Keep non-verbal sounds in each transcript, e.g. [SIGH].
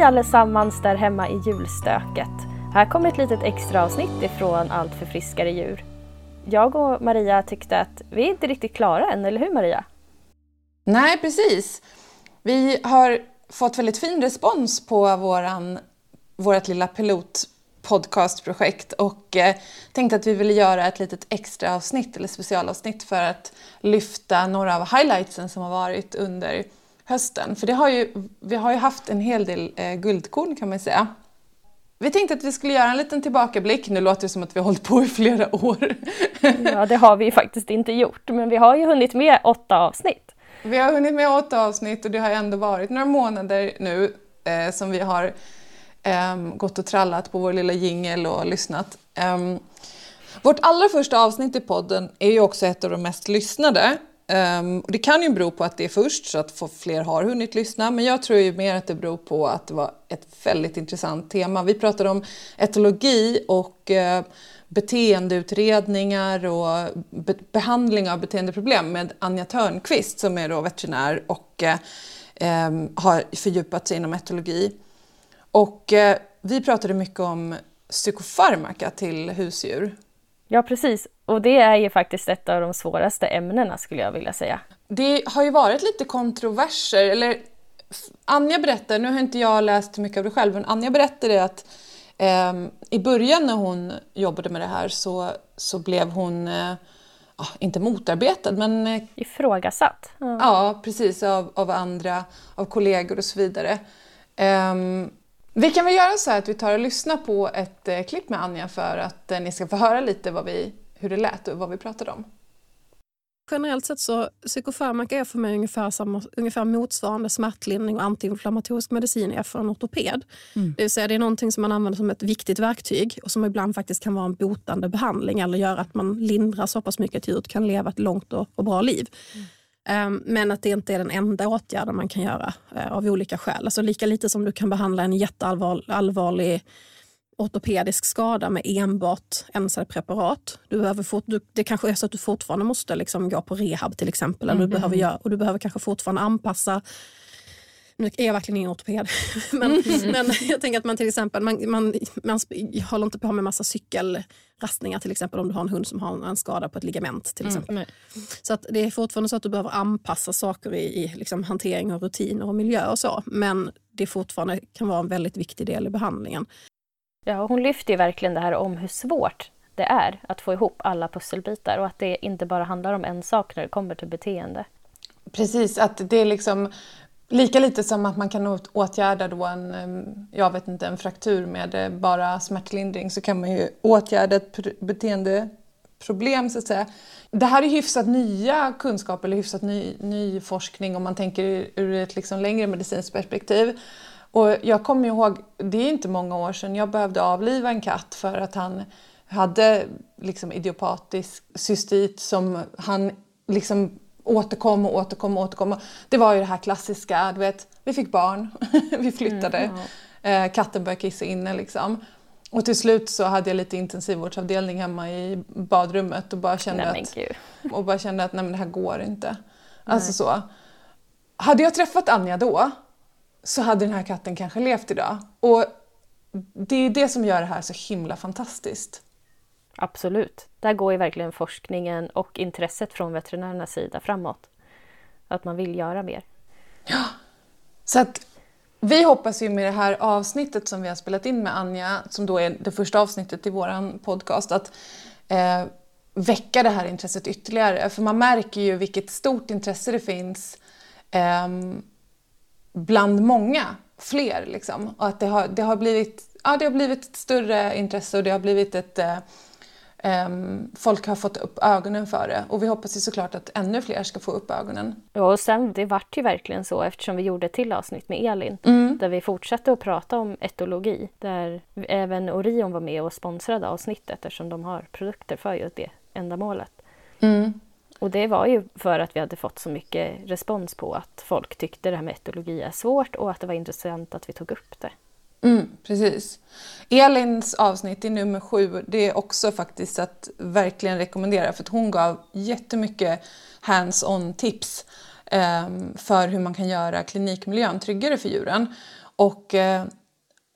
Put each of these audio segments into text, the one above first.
Hej allesammans där hemma i julstöket. Här kommer ett litet extra avsnitt ifrån Allt för friskare djur. Jag och Maria tyckte att vi är inte riktigt klara än, eller hur Maria? Nej, precis. Vi har fått väldigt fin respons på våran, vårt lilla pilotpodcastprojekt och eh, tänkte att vi ville göra ett litet extra avsnitt eller specialavsnitt för att lyfta några av highlightsen som har varit under hösten. För det har ju, vi har ju haft en hel del eh, guldkorn kan man säga. Vi tänkte att vi skulle göra en liten tillbakablick. Nu låter det som att vi har hållit på i flera år. [LAUGHS] Ja, det har vi ju faktiskt inte gjort, men vi har ju hunnit med åtta avsnitt. Vi har hunnit med åtta avsnitt och det har ändå varit några månader nu eh, som vi har eh, gått och trallat på vår lilla jingel och lyssnat. Eh, vårt allra första avsnitt i podden är ju också ett av de mest lyssnade. Um, det kan ju bero på att det är först så att fler har hunnit lyssna men jag tror ju mer att det beror på att det var ett väldigt intressant tema. Vi pratade om etologi och uh, beteendeutredningar och be behandling av beteendeproblem med Anja Törnqvist som är då veterinär och uh, um, har fördjupat sig inom etologi. Och uh, vi pratade mycket om psykofarmaka till husdjur. Ja precis, och det är ju faktiskt ett av de svåraste ämnena skulle jag vilja säga. Det har ju varit lite kontroverser, eller Anja berättade, nu har inte jag läst mycket av det själv, men Anja berättade att eh, i början när hon jobbade med det här så, så blev hon, eh, inte motarbetad, men... Eh, Ifrågasatt. Ja, ja precis, av, av andra, av kollegor och så vidare. Um, vi kan väl göra så här att vi tar och lyssnar på ett eh, klipp med Anja för att eh, ni ska få höra lite vad vi, hur det lät och vad vi pratade om. Generellt sett så psykofarmaka är för mig ungefär, samma, ungefär motsvarande smärtlindring och antiinflammatorisk medicin är för en ortoped. Mm. Det vill säga det är någonting som man använder som ett viktigt verktyg och som ibland faktiskt kan vara en botande behandling eller göra att man lindrar så pass mycket att djuret kan leva ett långt och, och bra liv. Mm. Ehm, men att det inte är den enda åtgärden man kan göra eh, av olika skäl. Alltså lika lite som du kan behandla en jätteallvarlig ortopedisk skada med enbart NSAID-preparat. Du behöver fort, du, det kanske är så att du fortfarande måste liksom gå på rehab till exempel. Eller du behöver göra, och du behöver kanske fortfarande anpassa nu är jag verkligen ingen ortoped, [LAUGHS] men, mm. [LAUGHS] men jag tänker att man till exempel man, man, man håller inte på med massa cykelrastningar till exempel om du har en hund som har en skada på ett ligament. till mm. exempel. Mm. Så att det är fortfarande så att du behöver anpassa saker i, i liksom hantering och rutiner och miljö och så. Men det fortfarande kan vara en väldigt viktig del i behandlingen. Ja, hon lyfter ju verkligen det här om hur svårt det är att få ihop alla pusselbitar och att det inte bara handlar om en sak när det kommer till beteende. Precis, att det är liksom Lika lite som att man kan åtgärda då en, jag vet inte, en fraktur med eh, bara smärtlindring så kan man ju åtgärda ett beteendeproblem så att säga. Det här är hyfsat nya kunskaper eller hyfsat ny, ny forskning om man tänker ur ett liksom längre medicinskt perspektiv. Och jag kommer ihåg, det är inte många år sedan, jag behövde avliva en katt för att han hade liksom idiopatisk cystit som han liksom återkom och återkom och återkom. Det var ju det här klassiska, du vet, vi fick barn, [LAUGHS] vi flyttade, mm, ja. eh, katten började kissa inne liksom. Och till slut så hade jag lite intensivvårdsavdelning hemma i badrummet och bara kände, nej, att, [LAUGHS] och bara kände att nej men det här går inte. Alltså så. Hade jag träffat Anja då så hade den här katten kanske levt idag. Och det är det som gör det här så himla fantastiskt. Absolut. Där går ju verkligen forskningen och intresset från veterinärernas sida framåt. Att man vill göra mer. Ja, så att vi hoppas ju med det här avsnittet som vi har spelat in med Anja, som då är det första avsnittet i vår podcast, att eh, väcka det här intresset ytterligare. För man märker ju vilket stort intresse det finns eh, bland många fler. Liksom. Och att det har, det, har blivit, ja, det har blivit ett större intresse och det har blivit ett eh, folk har fått upp ögonen för det och vi hoppas ju såklart att ännu fler ska få upp ögonen. Ja, och sen det vart ju verkligen så eftersom vi gjorde ett till avsnitt med Elin mm. där vi fortsatte att prata om etologi där även Orion var med och sponsrade avsnittet eftersom de har produkter för just det ändamålet. Mm. Och det var ju för att vi hade fått så mycket respons på att folk tyckte det här med etologi är svårt och att det var intressant att vi tog upp det. Mm, precis. Elins avsnitt i nummer sju, det är också faktiskt att verkligen rekommendera för att hon gav jättemycket hands-on tips eh, för hur man kan göra klinikmiljön tryggare för djuren. Och eh,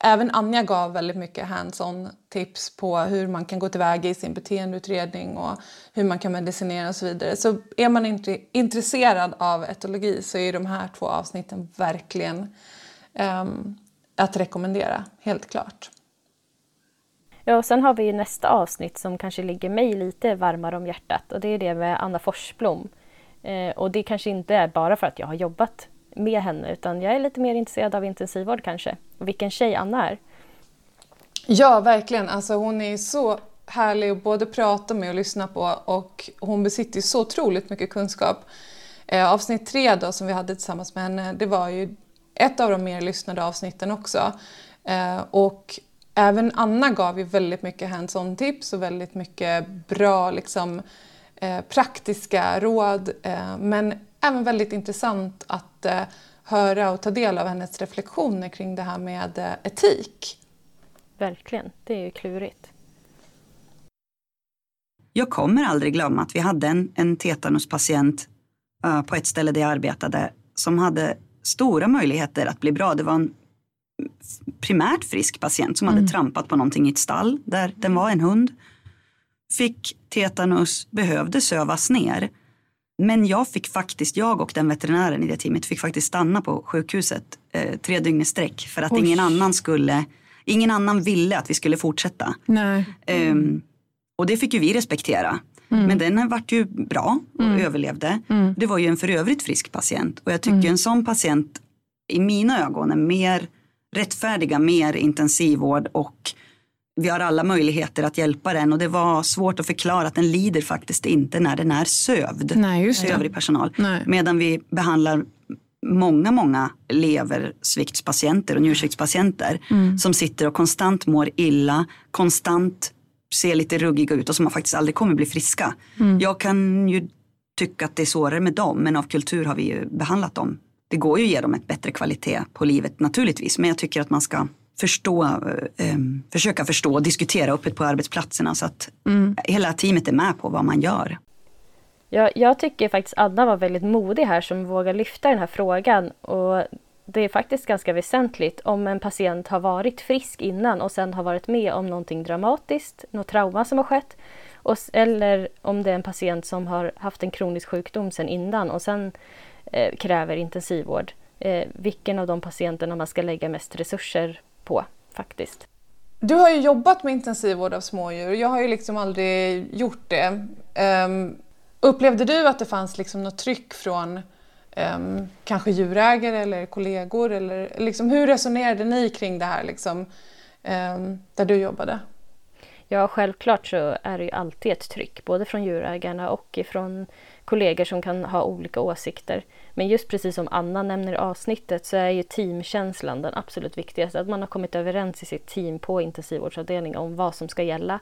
även Anja gav väldigt mycket hands-on tips på hur man kan gå tillväga i sin beteendeutredning och hur man kan medicinera och så vidare. Så är man inte intresserad av etologi så är de här två avsnitten verkligen um, att rekommendera, helt klart. Ja, och sen har vi nästa avsnitt som kanske ligger mig lite varmare om hjärtat och det är det med Anna Forsblom. Eh, och det kanske inte är bara för att jag har jobbat med henne utan jag är lite mer intresserad av intensivvård kanske. Och vilken tjej Anna är. Ja, verkligen. Alltså, hon är så härlig att både prata med och lyssna på och hon besitter så otroligt mycket kunskap. Eh, avsnitt tre då, som vi hade tillsammans med henne, det var ju ett av de mer lyssnade avsnitten också. Eh, och även Anna gav ju väldigt mycket hands-on tips och väldigt mycket bra liksom, eh, praktiska råd. Eh, men även väldigt intressant att eh, höra och ta del av hennes reflektioner kring det här med eh, etik. Verkligen, det är ju klurigt. Jag kommer aldrig glömma att vi hade en, en tetanuspatient uh, på ett ställe där jag arbetade som hade stora möjligheter att bli bra. Det var en primärt frisk patient som mm. hade trampat på någonting i ett stall där den var en hund. Fick tetanus, behövde sövas ner. Men jag fick faktiskt, jag och den veterinären i det teamet fick faktiskt stanna på sjukhuset eh, tre dygn i sträck för att Oj. ingen annan skulle, ingen annan ville att vi skulle fortsätta. Nej. Um, och det fick ju vi respektera. Mm. Men den vart ju bra och mm. överlevde. Mm. Det var ju en för övrigt frisk patient och jag tycker mm. en sån patient i mina ögon är mer rättfärdiga, mer intensivvård och vi har alla möjligheter att hjälpa den och det var svårt att förklara att den lider faktiskt inte när den är sövd. Nej, just. Övrig personal. Nej. Medan vi behandlar många, många leversviktspatienter och njursviktspatienter mm. som sitter och konstant mår illa, konstant ser lite ruggiga ut och som faktiskt aldrig kommer bli friska. Mm. Jag kan ju tycka att det är svårare med dem men av kultur har vi ju behandlat dem. Det går ju att ge dem ett bättre kvalitet på livet naturligtvis men jag tycker att man ska förstå, eh, försöka förstå och diskutera öppet på arbetsplatserna så att mm. hela teamet är med på vad man gör. Jag, jag tycker faktiskt Anna var väldigt modig här som vågar lyfta den här frågan och det är faktiskt ganska väsentligt om en patient har varit frisk innan och sen har varit med om någonting dramatiskt, något trauma som har skett. Och, eller om det är en patient som har haft en kronisk sjukdom sen innan och sen eh, kräver intensivvård. Eh, vilken av de patienterna man ska lägga mest resurser på faktiskt. Du har ju jobbat med intensivvård av smådjur. Jag har ju liksom aldrig gjort det. Um, upplevde du att det fanns liksom något tryck från um, kanske djurägare eller kollegor? Eller, liksom, hur resonerade ni kring det här liksom, um, där du jobbade? Ja, självklart så är det ju alltid ett tryck, både från djurägarna och från kollegor som kan ha olika åsikter. Men just precis som Anna nämner i avsnittet så är ju teamkänslan den absolut viktigaste. Att man har kommit överens i sitt team på intensivvårdsavdelningen om vad som ska gälla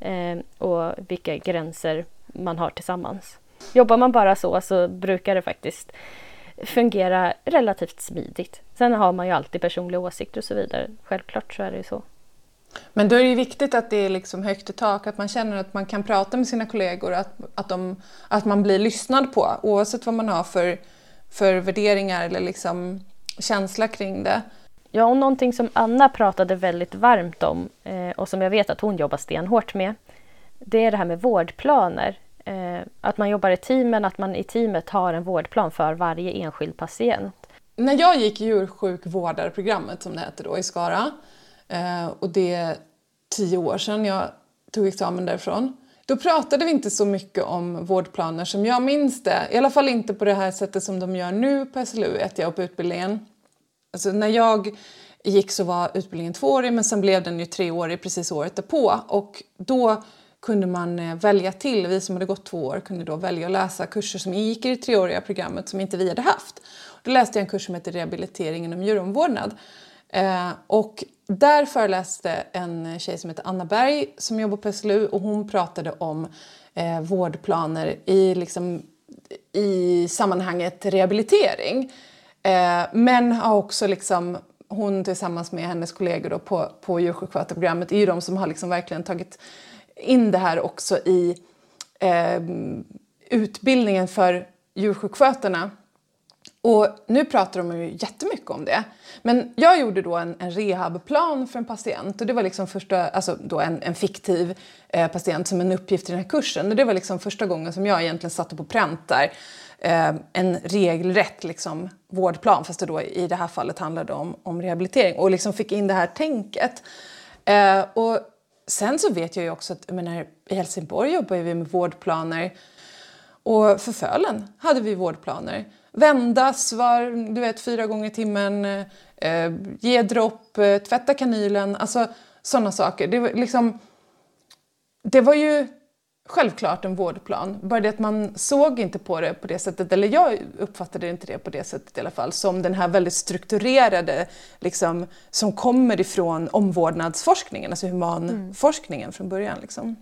eh, och vilka gränser man har tillsammans. Jobbar man bara så så brukar det faktiskt fungera relativt smidigt. Sen har man ju alltid personliga åsikter och så vidare. Självklart så är det ju så. Men då är det viktigt att det är liksom högt i tak, att man känner att man kan prata med sina kollegor, att, att, de, att man blir lyssnad på oavsett vad man har för, för värderingar eller liksom känsla kring det. Ja, och någonting som Anna pratade väldigt varmt om eh, och som jag vet att hon jobbar stenhårt med, det är det här med vårdplaner. Eh, att man jobbar i teamen, att man i teamet har en vårdplan för varje enskild patient. När jag gick djursjukvårdarprogrammet som det heter då i Skara eh, och det är tio år sedan jag tog examen därifrån. Då pratade vi inte så mycket om vårdplaner som jag minns det. I alla fall inte på det här sättet som de gör nu på SLU 1 och på utbildningen. alltså när jag gick så var utbildningen tvåårig men sen blev den ju treårig precis året därpå och då kunde man eh, välja till, vi som hade gått två år kunde då välja att läsa kurser som ingick i det treåriga programmet som inte vi hade haft. Då läste jag en kurs som heter rehabilitering inom djuromvårdnad. Eh, och där föreläste en tjej som heter Anna Berg som jobbar på SLU och hon pratade om eh, vårdplaner i, liksom, i sammanhanget rehabilitering. Eh, men har också liksom, hon tillsammans med hennes kollegor då på, på djursjukskötarprogrammet är ju de som har liksom verkligen tagit in det här också i eh, utbildningen för djursjukskötarna. Och nu pratar de ju jättemycket om det. Men jag gjorde då en, en rehabplan för en patient och det var liksom första, alltså då en, en fiktiv eh, patient som en uppgift i den här kursen. Och det var liksom första gången som jag egentligen satte på pränt där eh, en regelrätt liksom, vårdplan fast det då i det här fallet handlade om, om rehabilitering och liksom fick in det här tänket. Eh, och sen så vet jag ju också att menar, i Helsingborg jobbar vi med vårdplaner och för Fölen hade vi vårdplaner. Vändas var, du vet, fyra gånger i timmen, eh, ge dropp, eh, tvätta kanylen, alltså sådana saker. Det var, liksom, det var ju självklart en vårdplan, bara det att man såg inte på det på det sättet, eller jag uppfattade inte det på det sättet i alla fall, som den här väldigt strukturerade, liksom, som kommer ifrån omvårdnadsforskningen, alltså humanforskningen mm. från början. Liksom.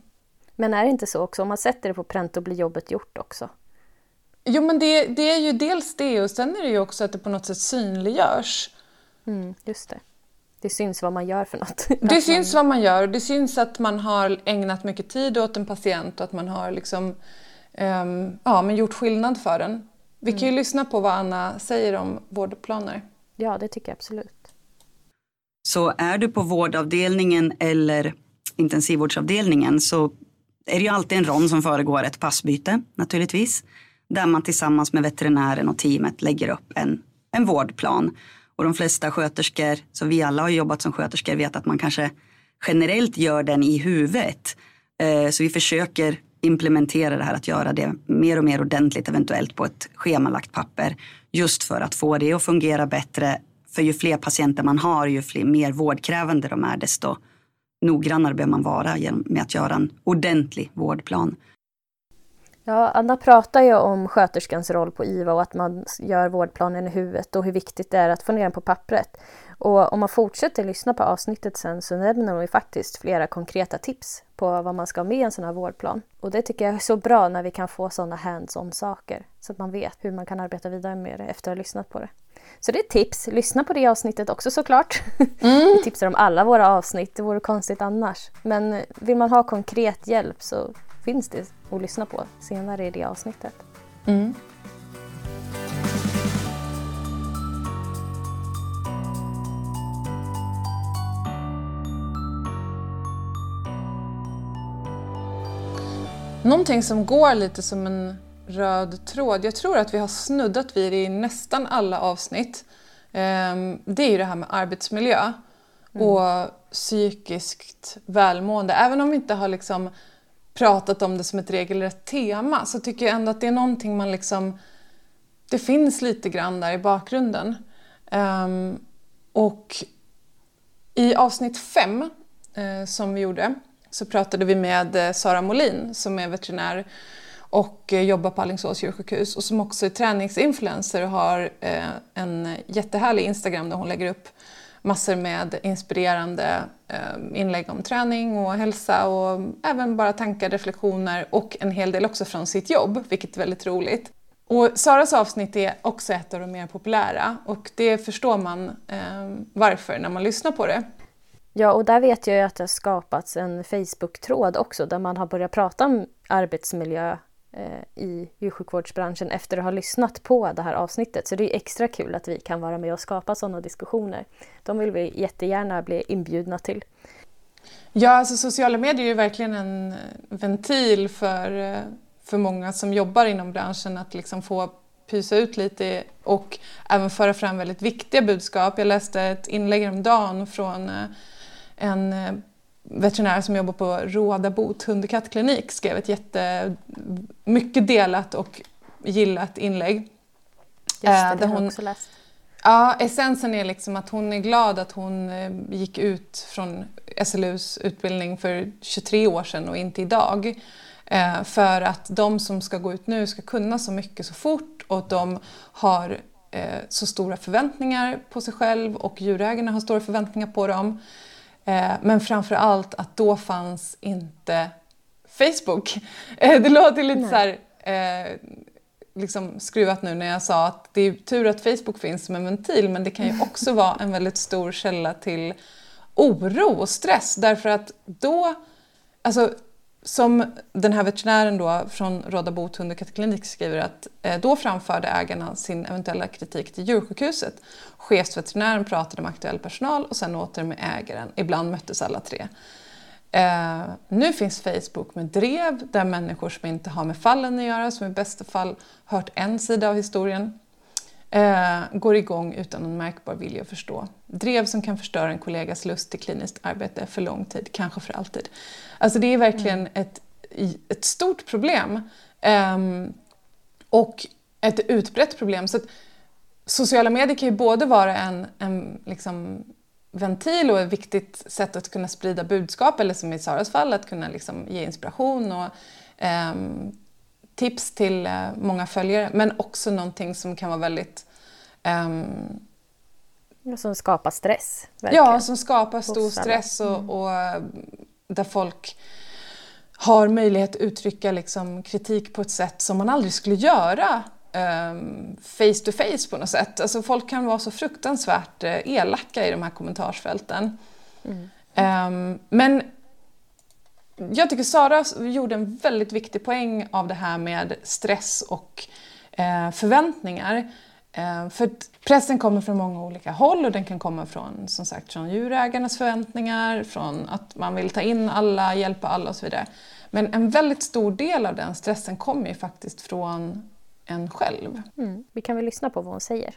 Men är det inte så också, om man sätter det på pränt då blir jobbet gjort också? Jo men det, det är ju dels det och sen är det ju också att det på något sätt synliggörs. Mm, just det. Det syns vad man gör för något. [LAUGHS] Det syns vad man gör och det syns att man har ägnat mycket tid åt en patient och att man har liksom, um, ja, men gjort skillnad för den. Vi kan ju mm. lyssna på vad Anna säger om vårdplaner. Ja, det tycker jag absolut. Så är du på vårdavdelningen eller intensivvårdsavdelningen så är det ju alltid en rond som föregår ett passbyte naturligtvis. Där man tillsammans med veterinären och teamet lägger upp en, en vårdplan. Och de flesta sköterskor, så vi alla har jobbat som sköterskor, vet att man kanske generellt gör den i huvudet. Eh, så vi försöker implementera det här att göra det mer och mer ordentligt eventuellt på ett schemalagt papper. Just för att få det att fungera bättre. För ju fler patienter man har, ju fler, mer vårdkrävande de är, desto noggrannare behöver man vara med att göra en ordentlig vårdplan. Ja, Anna pratar ju om sköterskans roll på IVA och att man gör vårdplanen i huvudet och hur viktigt det är att få ner den på pappret. Och om man fortsätter lyssna på avsnittet sen så nämner hon ju faktiskt flera konkreta tips på vad man ska ha med i en sån här vårdplan. Och det tycker jag är så bra när vi kan få sådana hands-on saker så att man vet hur man kan arbeta vidare med det efter att ha lyssnat på det. Så det är ett tips. Lyssna på det avsnittet också såklart. Mm. [LAUGHS] Vi tipsar om alla våra avsnitt, det vore konstigt annars. Men vill man ha konkret hjälp så finns det att lyssna på senare i det avsnittet. Mm. Någonting som går lite som en röd tråd, jag tror att vi har snuddat vid det i nästan alla avsnitt, ehm, det är ju det här med arbetsmiljö mm. och psykiskt välmående. Även om vi inte har liksom pratat om det som ett regelrätt tema så tycker jag ändå att det är någonting man liksom... Det finns lite grann där i bakgrunden. Um, och i avsnitt fem uh, som vi gjorde så pratade vi med eh, Sara Molin som är veterinär och eh, jobbar på Alingsås djursjukhus och som också är träningsinfluencer och har en jättehärlig Instagram där hon lägger upp massor med inspirerande eh, inlägg om träning och hälsa och även bara tankar, reflektioner och en hel del också från sitt jobb, vilket är väldigt roligt. Och Saras avsnitt är också ett av de mer populära och det förstår man eh, varför när man lyssnar på det. Ja, och där vet jag ju att det har skapats en Facebook-tråd också där man har börjat prata om arbetsmiljö Eh, i djursjukvårdsbranschen efter att ha lyssnat på det här avsnittet. Så det är extra kul att vi kan vara med och skapa sådana diskussioner. De vill vi jättegärna bli inbjudna till. Ja, alltså sociala medier är ju verkligen en ventil för, eh, för många som jobbar inom branschen att liksom få pysa ut lite och även föra fram väldigt viktiga budskap. Jag läste ett inlägg om dagen från eh, en veterinär som jobbar på Rådabot hund och kattklinik skrev ett jätte, mycket delat och gillat inlägg. Just det, eh, det har hon också läst. Ja, essensen är liksom att hon är glad att hon eh, gick ut från SLUs utbildning för 23 år sedan och inte idag. Eh, för att de som ska gå ut nu ska kunna så mycket så fort och de har så stora förväntningar på sig själv och djurägarna har stora förväntningar på dem. Men framför allt att då fanns inte Facebook. [LAUGHS] Det låter lite Nej. så här, liksom skruvat nu när jag sa att det är tur att Facebook finns som en ventil men det kan ju [LAUGHS] också vara en väldigt stor källa till oro och stress därför att då, alltså som den här veterinären då från Råda bot hund och kattklinik skriver att eh, då framförde ägarna sin eventuella kritik till djursjukhuset. Chefsveterinären pratade med aktuell personal och sen åter med ägaren. Ibland möttes alla tre. Eh, nu finns Facebook med drev där människor som inte har med fallen att göra, som i bästa fall hört en sida av historien, eh, går igång utan en märkbar vilja att förstå. Drev som kan förstöra en kollegas lust till kliniskt arbete för lång tid, kanske för alltid. Alltså det är verkligen mm. ett, ett stort problem. Eh, och ett utbrett problem. Så sociala medier kan ju både vara en, en liksom, ventil och ett viktigt sätt att kunna sprida budskap eller som i Saras fall att kunna liksom ge inspiration och eh, tips till eh, många följare men också någonting som kan vara väldigt eh, som skapar stress? Verkligen. Ja, som skapar stor stress och, mm. och, eh, där folk har möjlighet att uttrycka liksom kritik på ett sätt som man aldrig skulle göra um, face to face på något sätt. Alltså folk kan vara så fruktansvärt uh, elaka i de här kommentarsfälten. Mm. Um, men jag tycker Sara gjorde en väldigt viktig poäng av det här med stress och uh, förväntningar. Uh, för pressen kommer från många olika håll och den kan komma från, som sagt, från djurägarnas förväntningar, från att man vill ta in alla, hjälpa alla och så vidare. Men en väldigt stor del av den stressen kommer ju faktiskt från en själv. Mm. Vi kan väl lyssna på vad hon säger.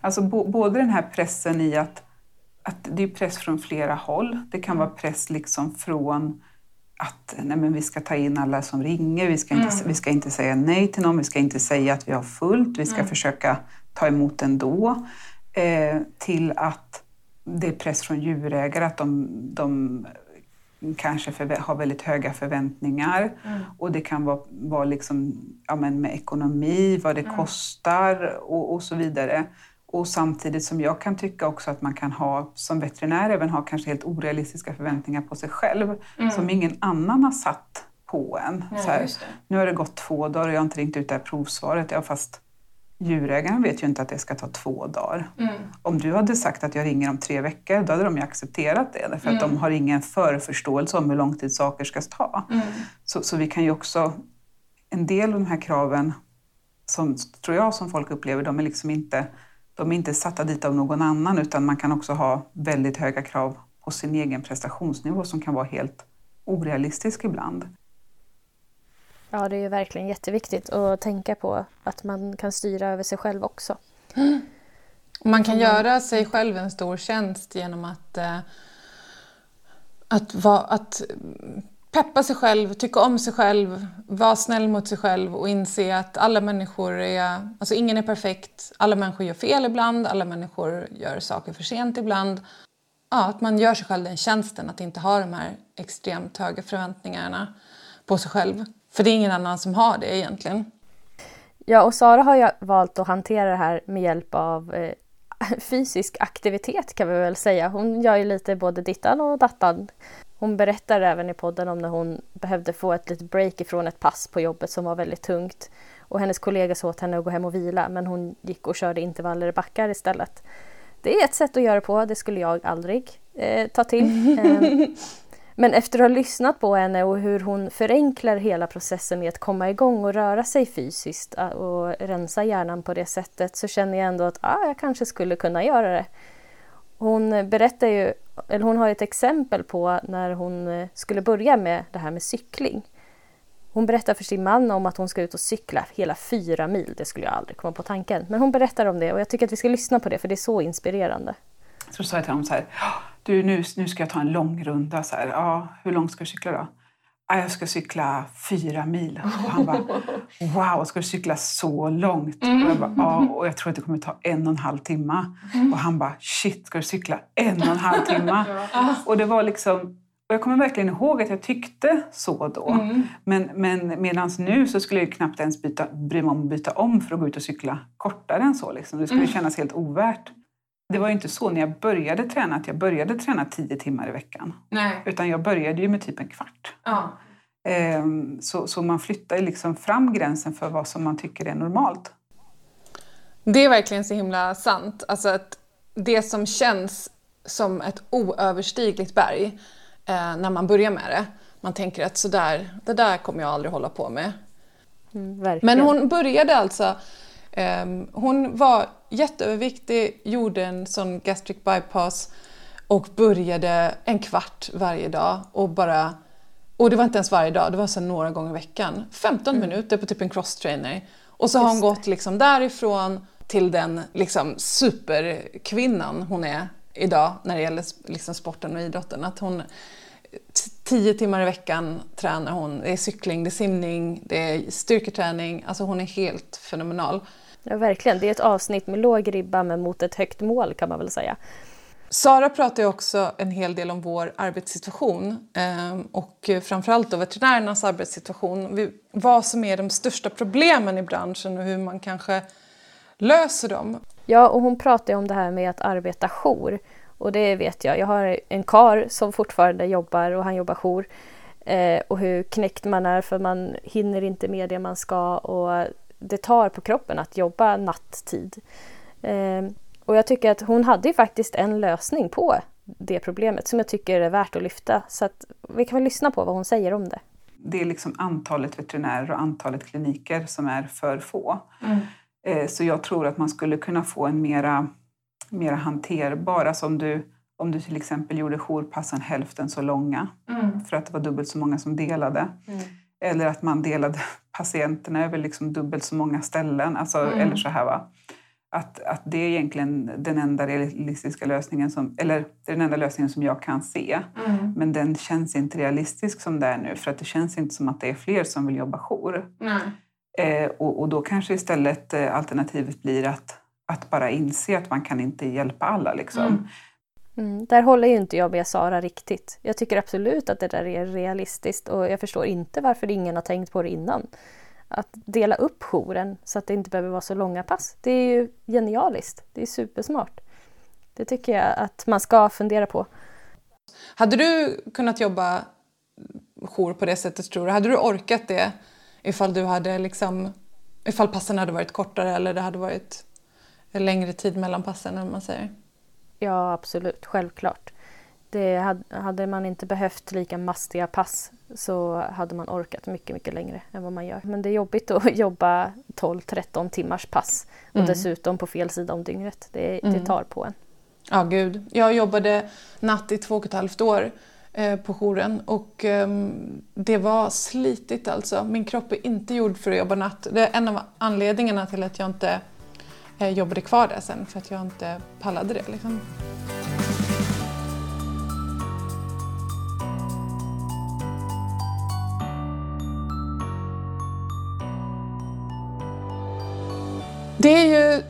Alltså både den här pressen i att, att det är press från flera håll. Det kan vara press liksom från att nej men vi ska ta in alla som ringer, vi ska, inte, mm. vi ska inte säga nej till någon, vi ska inte säga att vi har fullt, vi ska mm. försöka ta emot ändå. Eh, till att det är press från djurägare, att de, de kanske har väldigt höga förväntningar. Mm. Och det kan vara, vara liksom, ja, men med ekonomi, vad det mm. kostar och, och, så vidare. Och samtidigt som jag kan tycka också att man kan ha, som veterinär, även ha kanske helt orealistiska förväntningar på sig själv mm. som ingen annan har satt på en. Ja, så här, nu har det gått två dagar och jag har inte ringt ut det här provsvaret. Ja, fast djurägaren vet ju inte att det ska ta två dagar. Mm. Om du hade sagt att jag ringer om tre veckor, då hade de ju accepterat det. Därför mm. att de har ingen förförståelse om hur lång tid saker ska ta. Mm. Så, så vi kan ju också... En del av de här kraven, som tror jag som folk upplever, de är liksom inte, de är inte satta dit av någon annan utan man kan också ha väldigt höga krav på sin egen prestationsnivå som kan vara helt orealistisk ibland. Ja, det är verkligen jätteviktigt att tänka på att man kan styra över sig själv också. Man kan göra sig själv en stor tjänst genom att, eh, att, va, att peppa sig själv, tycka om sig själv, vara snäll mot sig själv och inse att alla människor är... Alltså ingen är perfekt. Alla människor gör fel ibland, alla människor gör saker för sent ibland. Ja, att man gör sig själv den tjänsten att inte ha de här extremt höga förväntningarna på sig själv. För det är ingen annan som har det egentligen. Ja, och Sara har ju valt att hantera det här med hjälp av eh, [LAUGHS] fysisk aktivitet kan vi väl säga. Hon gör ju lite både dittan och dattan. Hon berättar även i podden om när hon behövde få ett litet break ifrån ett pass på jobbet som var väldigt tungt. Och hennes kollega sa åt henne att gå hem och vila men hon gick och körde intervaller i backar istället. Det är ett sätt att göra på, det skulle jag aldrig eh, ta till. [LAUGHS] Eh, men efter att ha lyssnat på henne och hur hon förenklar hela processen med att komma igång och röra sig fysiskt och rensa hjärnan på det sättet så känner jag ändå att ah, jag kanske skulle kunna göra det. Hon berättar ju, eller hon har ett exempel på när hon eh, skulle börja med det här med cykling. Hon berättar för sin man om att hon ska ut och cykla hela fyra mil. Det skulle jag aldrig komma på tanken. Men hon berättar om det och jag tycker att vi ska lyssna på det för det är så inspirerande. Så sa jag till honom så här, ah, du nu, nu ska jag ta en lång runda. Så här, ja, hur långt ska du cykla då? "Ah, jag ska cykla fyra mil. Och han bara, wow, ska du cykla så långt? Och jag bara, ja, och jag tror att det kommer ta en och en halv timme. Och han bara, shit, ska du cykla en och en halv timme? Och det var liksom, och jag kommer verkligen ihåg att jag tyckte så då. Men, men medan nu så skulle jag knappt ens byta, bry mig om att byta om för att gå ut och cykla kortare än så. Liksom. Det skulle kännas helt ovärt. Det var ju inte så när jag började träna att jag började träna tio timmar i veckan. Nej. Utan jag började ju med typ en kvart. Ja. Ehm, Så, så man flyttar ju liksom fram gränsen för vad som man tycker är normalt. Det är verkligen så himla sant. Alltså att det som känns som ett oöverstigligt berg eh, när man börjar med det. Man tänker att sådär, det där kommer jag aldrig hålla på med. Mm. Men hon började alltså, hon var jätteöverviktig, gjorde en sån gastric bypass och började en kvart varje dag och bara och det var inte ens varje dag, det var så några gånger i veckan. 15 minuter på typ en crosstrainer. Och så har hon gått liksom därifrån till den liksom superkvinnan hon är idag när det gäller liksom sporten och idrotten. Att hon, tio timmar i veckan tränar hon. Det är cykling, det är simning, det är styrketräning. Alltså hon är helt fenomenal. Ja, verkligen. Det är ett avsnitt med låg ribba men mot ett högt mål kan man väl säga. Sara pratar ju också en hel del om vår arbetssituation eh, och framförallt då veterinärernas arbetssituation. Vad som är de största problemen i branschen och hur man kanske löser dem. Ja, och hon pratar ju om det här med att arbeta jour. Och det vet jag. Jag har en kar som fortfarande jobbar och han jobbar jour. Eh, och hur knäckt man är för man hinner inte med det man ska och det tar på kroppen att jobba natttid. Eh, och jag tycker att hon hade ju faktiskt en lösning på det problemet som jag tycker är värt att lyfta. Så att vi kan väl lyssna på vad hon säger om det. Det är liksom antalet veterinärer och antalet kliniker som är för få. Eh, Så jag tror att man skulle kunna få en mera, mera hanterbar, alltså om du, om du till exempel gjorde jourpassen hälften så långa för att det var dubbelt så många som delade. Eller att man delade [LAUGHS] patienterna över liksom dubbelt så många ställen. Alltså, Eller så här va. Att, att det är egentligen den enda realistiska lösningen, som, eller det är den enda lösningen som jag kan se. Men den känns inte realistisk som det är nu för att det känns inte som att det är fler som vill jobba jour. Eh, och, och då kanske istället eh, alternativet blir att, att bara inse att man kan inte hjälpa alla. Liksom. Mm, där håller ju inte jag med Sara riktigt. Jag tycker absolut att det där är realistiskt och jag förstår inte varför ingen har tänkt på det innan. Att dela upp jouren så att det inte behöver vara så långa pass. Det är ju genialiskt. Det är supersmart. Det tycker jag att man ska fundera på. Hade du kunnat jobba jour på det sättet tror du? Hade du orkat det ifall du hade liksom, ifall passen hade varit kortare eller det hade varit längre tid mellan passen Om man säger? Ja, absolut. Självklart. Det hade, hade man inte behövt lika mastiga pass så hade man orkat mycket, mycket längre än vad man gör. Men det är jobbigt att [LAUGHS] jobba 12-13 timmars pass och dessutom på fel sida om dygnet. Det, det tar på en. Ja, gud. Jag jobbade natt i två och ett halvt år eh, på jouren och ehm, det var slitigt alltså. Min kropp är inte gjord för att jobba natt. Det är en av anledningarna till att jag inte jag jobbade kvar där sen, för att jag inte pallade det. Liksom. Det är ju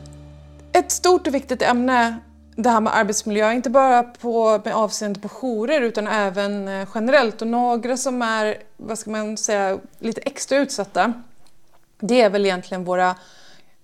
ett stort och viktigt ämne det här med arbetsmiljö, inte bara på, med avseende på jourer utan även eh, generellt. Och några som är, vad ska man säga, lite extra utsatta, det är väl egentligen våra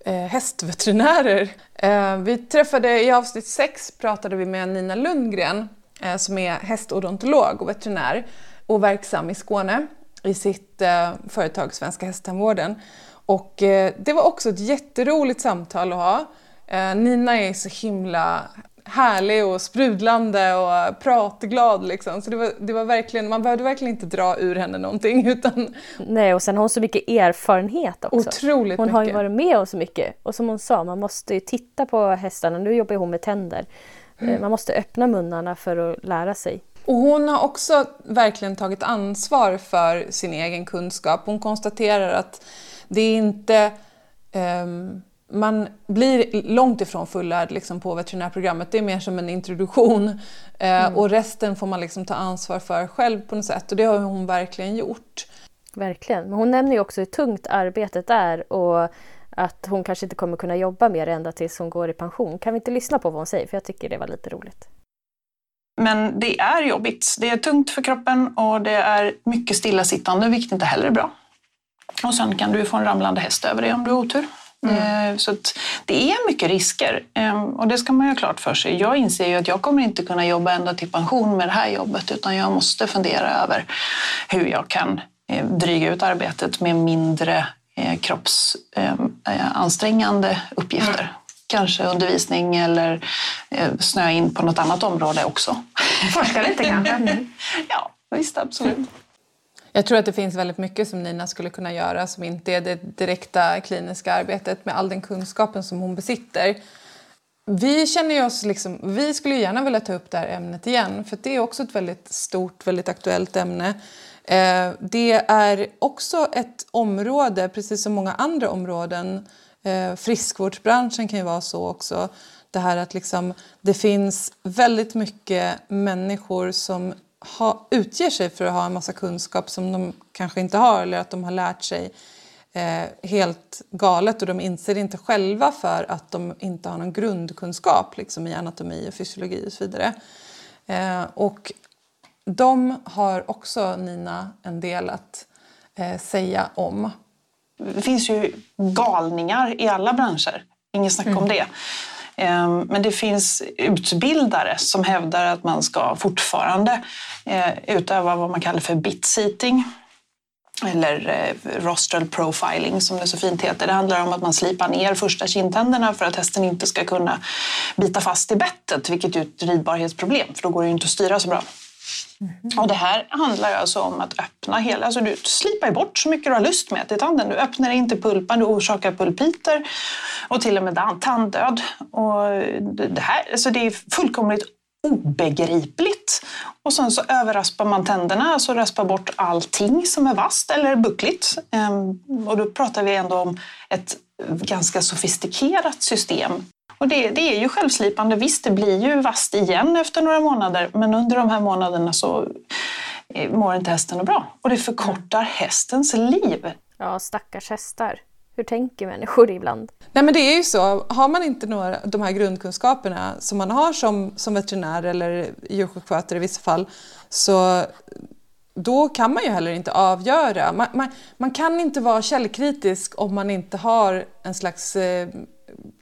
Eh, hästveterinärer. Eh, vi träffade, i avsnitt 6 pratade vi med Nina Lundgren eh, som är hästodontolog och veterinär och verksam i Skåne i sitt eh, företag Svenska Hästtandvården. Och eh, det var också ett jätteroligt samtal att ha. Eh, Nina är så himla härlig och sprudlande och pratglad liksom. Så det var, det var verkligen, man behövde verkligen inte dra ur henne någonting [LAUGHS] utan Nej, och sen har hon så mycket erfarenhet också. otroligt Hon mycket. har ju varit med om så mycket. Och som hon sa, man måste ju titta på hästarna. Nu jobbar hon med tänder. Eh, Man måste öppna munnarna för att lära sig. Och hon har också verkligen tagit ansvar för sin egen kunskap. Hon konstaterar att det är inte ehm, man blir långt ifrån fullärd liksom, på veterinärprogrammet. Det är mer som en introduktion eh, mm. och resten får man liksom ta ansvar för själv på något sätt och det har hon verkligen gjort. Verkligen. Men hon nämner ju också hur tungt arbetet är och att hon kanske inte kommer kunna jobba mer ända tills hon går i pension. Kan vi inte lyssna på vad hon säger? För jag tycker det var lite roligt. Men det är jobbigt. Det är tungt för kroppen och det är mycket stillasittande, vilket inte heller är bra. Och sen kan du få en ramlande häst över dig om du har otur. Mm. Eh, så det är mycket risker ehm, och det ska man ju ha klart för sig. Jag inser ju att jag kommer inte kunna jobba ända till pension med det här jobbet utan jag måste fundera över hur jag kan eh, dryga ut arbetet med mindre eh, kroppsansträngande uppgifter. Mm. Kanske undervisning eller snöa in på något annat område också. Forska lite kanske? [LAUGHS] Ja, visst absolut. Jag tror att det finns väldigt mycket som Nina skulle kunna göra som inte är det direkta kliniska arbetet med all den kunskapen som hon besitter. Vi känner oss liksom, vi skulle gärna vilja ta upp det här ämnet igen för det är också ett väldigt stort, väldigt aktuellt ämne. Eh, det är också ett område, precis som många andra områden, eh, friskvårdsbranschen kan ju vara så också, det här att liksom, det finns väldigt mycket människor som ha, utger sig för att ha en massa kunskap som de kanske inte har eller att de har lärt sig eh, helt galet och de inser inte själva för att de inte har någon grundkunskap liksom, i anatomi och fysiologi och så vidare. Eh, och de har också, Nina, en del att eh, säga om. Det finns ju galningar i alla branscher, inget snack mm. om det. Ehm, men det finns utbildare som hävdar att man ska fortfarande eh, utöva vad man kallar för bit-seating eller eh, rostral profiling som det så fint heter. Det handlar om att man slipar ner första kindtänderna för att hästen inte ska kunna bita fast i bettet, vilket är ett ridbarhetsproblem för då går det ju inte att styra så bra. Mm. Och det här handlar alltså om att öppna hela, alltså du slipar bort så mycket du har lust med till tanden. Du öppnar inte pulpan, du orsakar pulpiter och till och med tanddöd. Och det, här, alltså det är fullkomligt obegripligt. Och sen så överraspar man tänderna, alltså raspar bort allting som är vasst eller buckligt. Ehm, och då pratar vi ändå om ett ganska sofistikerat system och det, det, är ju självslipande. Visst, det blir ju vasst igen efter några månader, men under de här månaderna så eh, mår inte hästen bra. Och det förkortar hästens liv. Ja, stackars hästar. Hur tänker människor ibland? Nej men det är ju så, har man inte några, de här grundkunskaperna som man har som, som veterinär eller djursjukskötare i vissa fall så då kan man ju heller inte avgöra. Man, man, man kan inte vara källkritisk om man inte har en slags eh,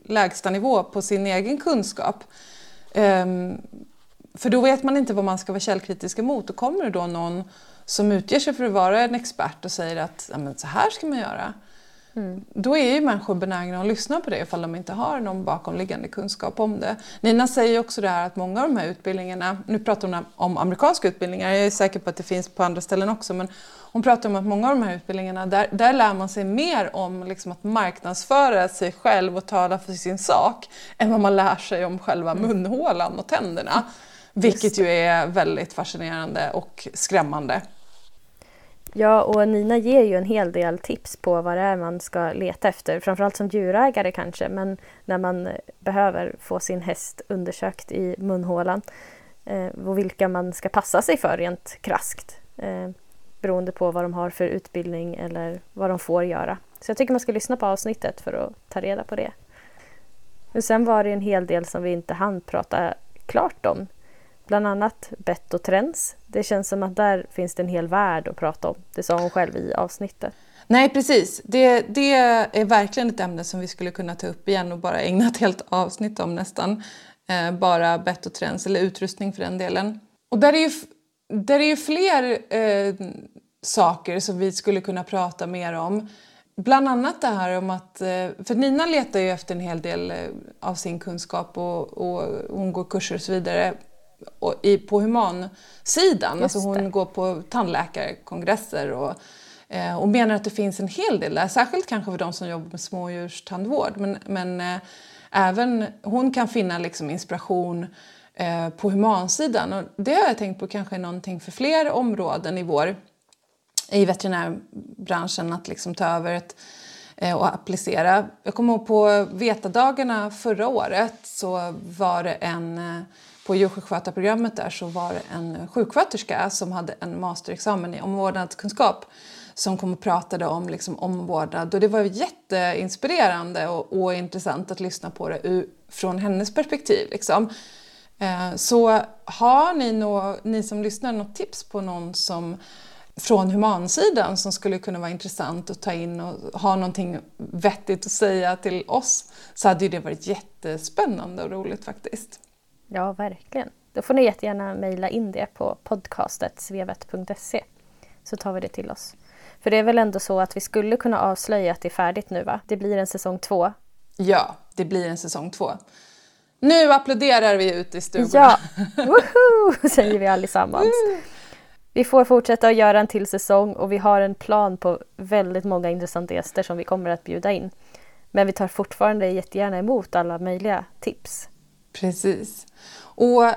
lägstanivå på sin egen kunskap. Um, för då vet man inte vad man ska vara källkritisk emot. Och kommer det då någon som utger sig för att vara en expert och säger att så här ska man göra. Mm. Då är ju människor benägna att lyssna på det ifall de inte har någon bakomliggande kunskap om det. Nina säger också det här att många av de här utbildningarna, nu pratar hon om amerikanska utbildningar, jag är säker på att det finns på andra ställen också, men hon pratar om att många av de här utbildningarna, där, där lär man sig mer om liksom att marknadsföra sig själv och tala för sin sak än vad man lär sig om själva mm. munhålan och tänderna. Vilket ju är väldigt fascinerande och skrämmande. Ja, och Nina ger ju en hel del tips på vad det är man ska leta efter. Framförallt som djurägare kanske, men när man behöver få sin häst undersökt i munhålan. Eh, och vilka man ska passa sig för rent kraskt. Eh, beroende på vad de har för utbildning eller vad de får göra. Så jag tycker man ska lyssna på avsnittet för att ta reda på det. Men sen var det en hel del som vi inte hann prata klart om. Bland annat bett och trends. Det känns som att där finns det en hel värld att prata om. Det sa hon själv i avsnittet. Nej, precis. Det, det är verkligen ett ämne som vi skulle kunna ta upp igen och bara ägna ett helt avsnitt om nästan. Eh, bara bett och trends, eller utrustning för den delen. Och där är ju, där är ju fler eh, saker som vi skulle kunna prata mer om. Bland annat det här om att, eh, för Nina letar ju efter en hel del eh, av sin kunskap och, och hon går kurser och så vidare och i, på humansidan. Alltså hon går på tandläkarkongresser och, eh, och menar att det finns en hel del där, särskilt kanske för de som jobbar med smådjurstandvård. Men, men eh, även hon kan finna liksom inspiration eh, på humansidan och det har jag tänkt på kanske är någonting för fler områden i vår i veterinärbranschen att liksom ta över ett eh, och applicera. Jag kommer ihåg på Vetadagarna förra året så var det en eh, på djursjukskötarprogrammet där så var det en sjuksköterska som hade en masterexamen i omvårdnadskunskap som kom och pratade om liksom, omvårdnad och det var jätteinspirerande och, och intressant att lyssna på det ur, från hennes perspektiv. Liksom. Eh, så har ni, nå, ni som lyssnar något tips på någon som från humansidan som skulle kunna vara intressant att ta in och ha någonting vettigt att säga till oss så hade det varit jättespännande och roligt faktiskt. Ja, verkligen. Då får ni jättegärna mejla in det på podcastet.svevet.se så tar vi det till oss. För det är väl ändå så att vi skulle kunna avslöja att det är färdigt nu va? Det blir en säsong två. Ja, det blir en säsong två. Nu applåderar vi ut i stugorna. Ja, [LAUGHS] woho! säger vi allesammans. Vi får fortsätta att göra en till säsong och vi har en plan på väldigt många intressanta gäster som vi kommer att bjuda in. Men vi tar fortfarande jättegärna emot alla möjliga tips. Precis. Och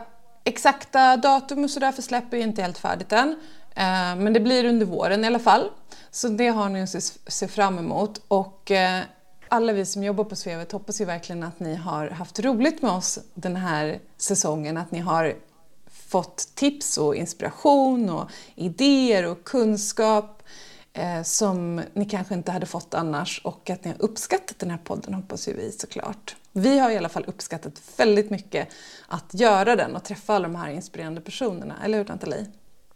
exakta datum och sådär för släpp är inte helt färdigt än. Eh, men det blir under våren i alla fall. Så det har ni att se fram emot. Och eh, alla vi som jobbar på Svevet hoppas ju verkligen att ni har haft roligt med oss den här säsongen. Att ni har fått tips och inspiration och idéer och kunskap eh, som ni kanske inte hade fått annars och att ni har uppskattat den här podden hoppas ju vi såklart. Vi har i alla fall uppskattat väldigt mycket att göra den och träffa alla de här inspirerande personerna, eller hur Nathalie?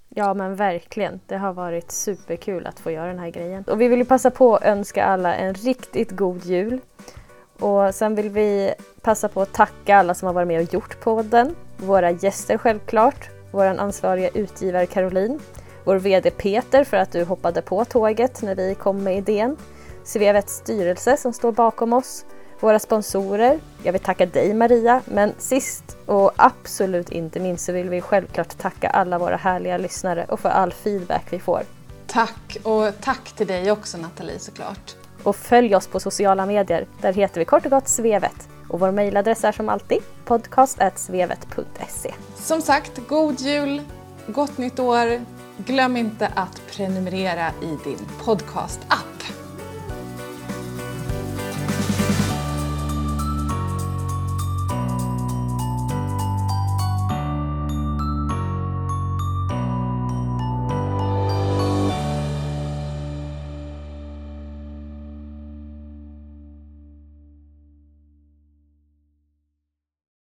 Ja men verkligen. Det har varit superkul att få göra den här grejen. Och vi vill ju passa på att önska alla en riktigt god jul. Och sen vill vi passa på att tacka alla som har varit med och gjort podden. Våra gäster självklart. Vår ansvariga utgivare Caroline. Vår VD Peter för att du hoppade på tåget när vi kom med idén. Svevets styrelse som står bakom oss våra sponsorer. Jag vill tacka dig Maria, men sist och absolut inte minst så vill vi självklart tacka alla våra härliga lyssnare och för all feedback vi får. Tack och tack till dig också Nathalie såklart. Och följ oss på sociala medier. Där heter vi kort och gott Svevet. Och vår mejladress är som alltid podcast.svevet.se. Som sagt, god jul, gott nytt år. Glöm inte att prenumerera i din podcast-app.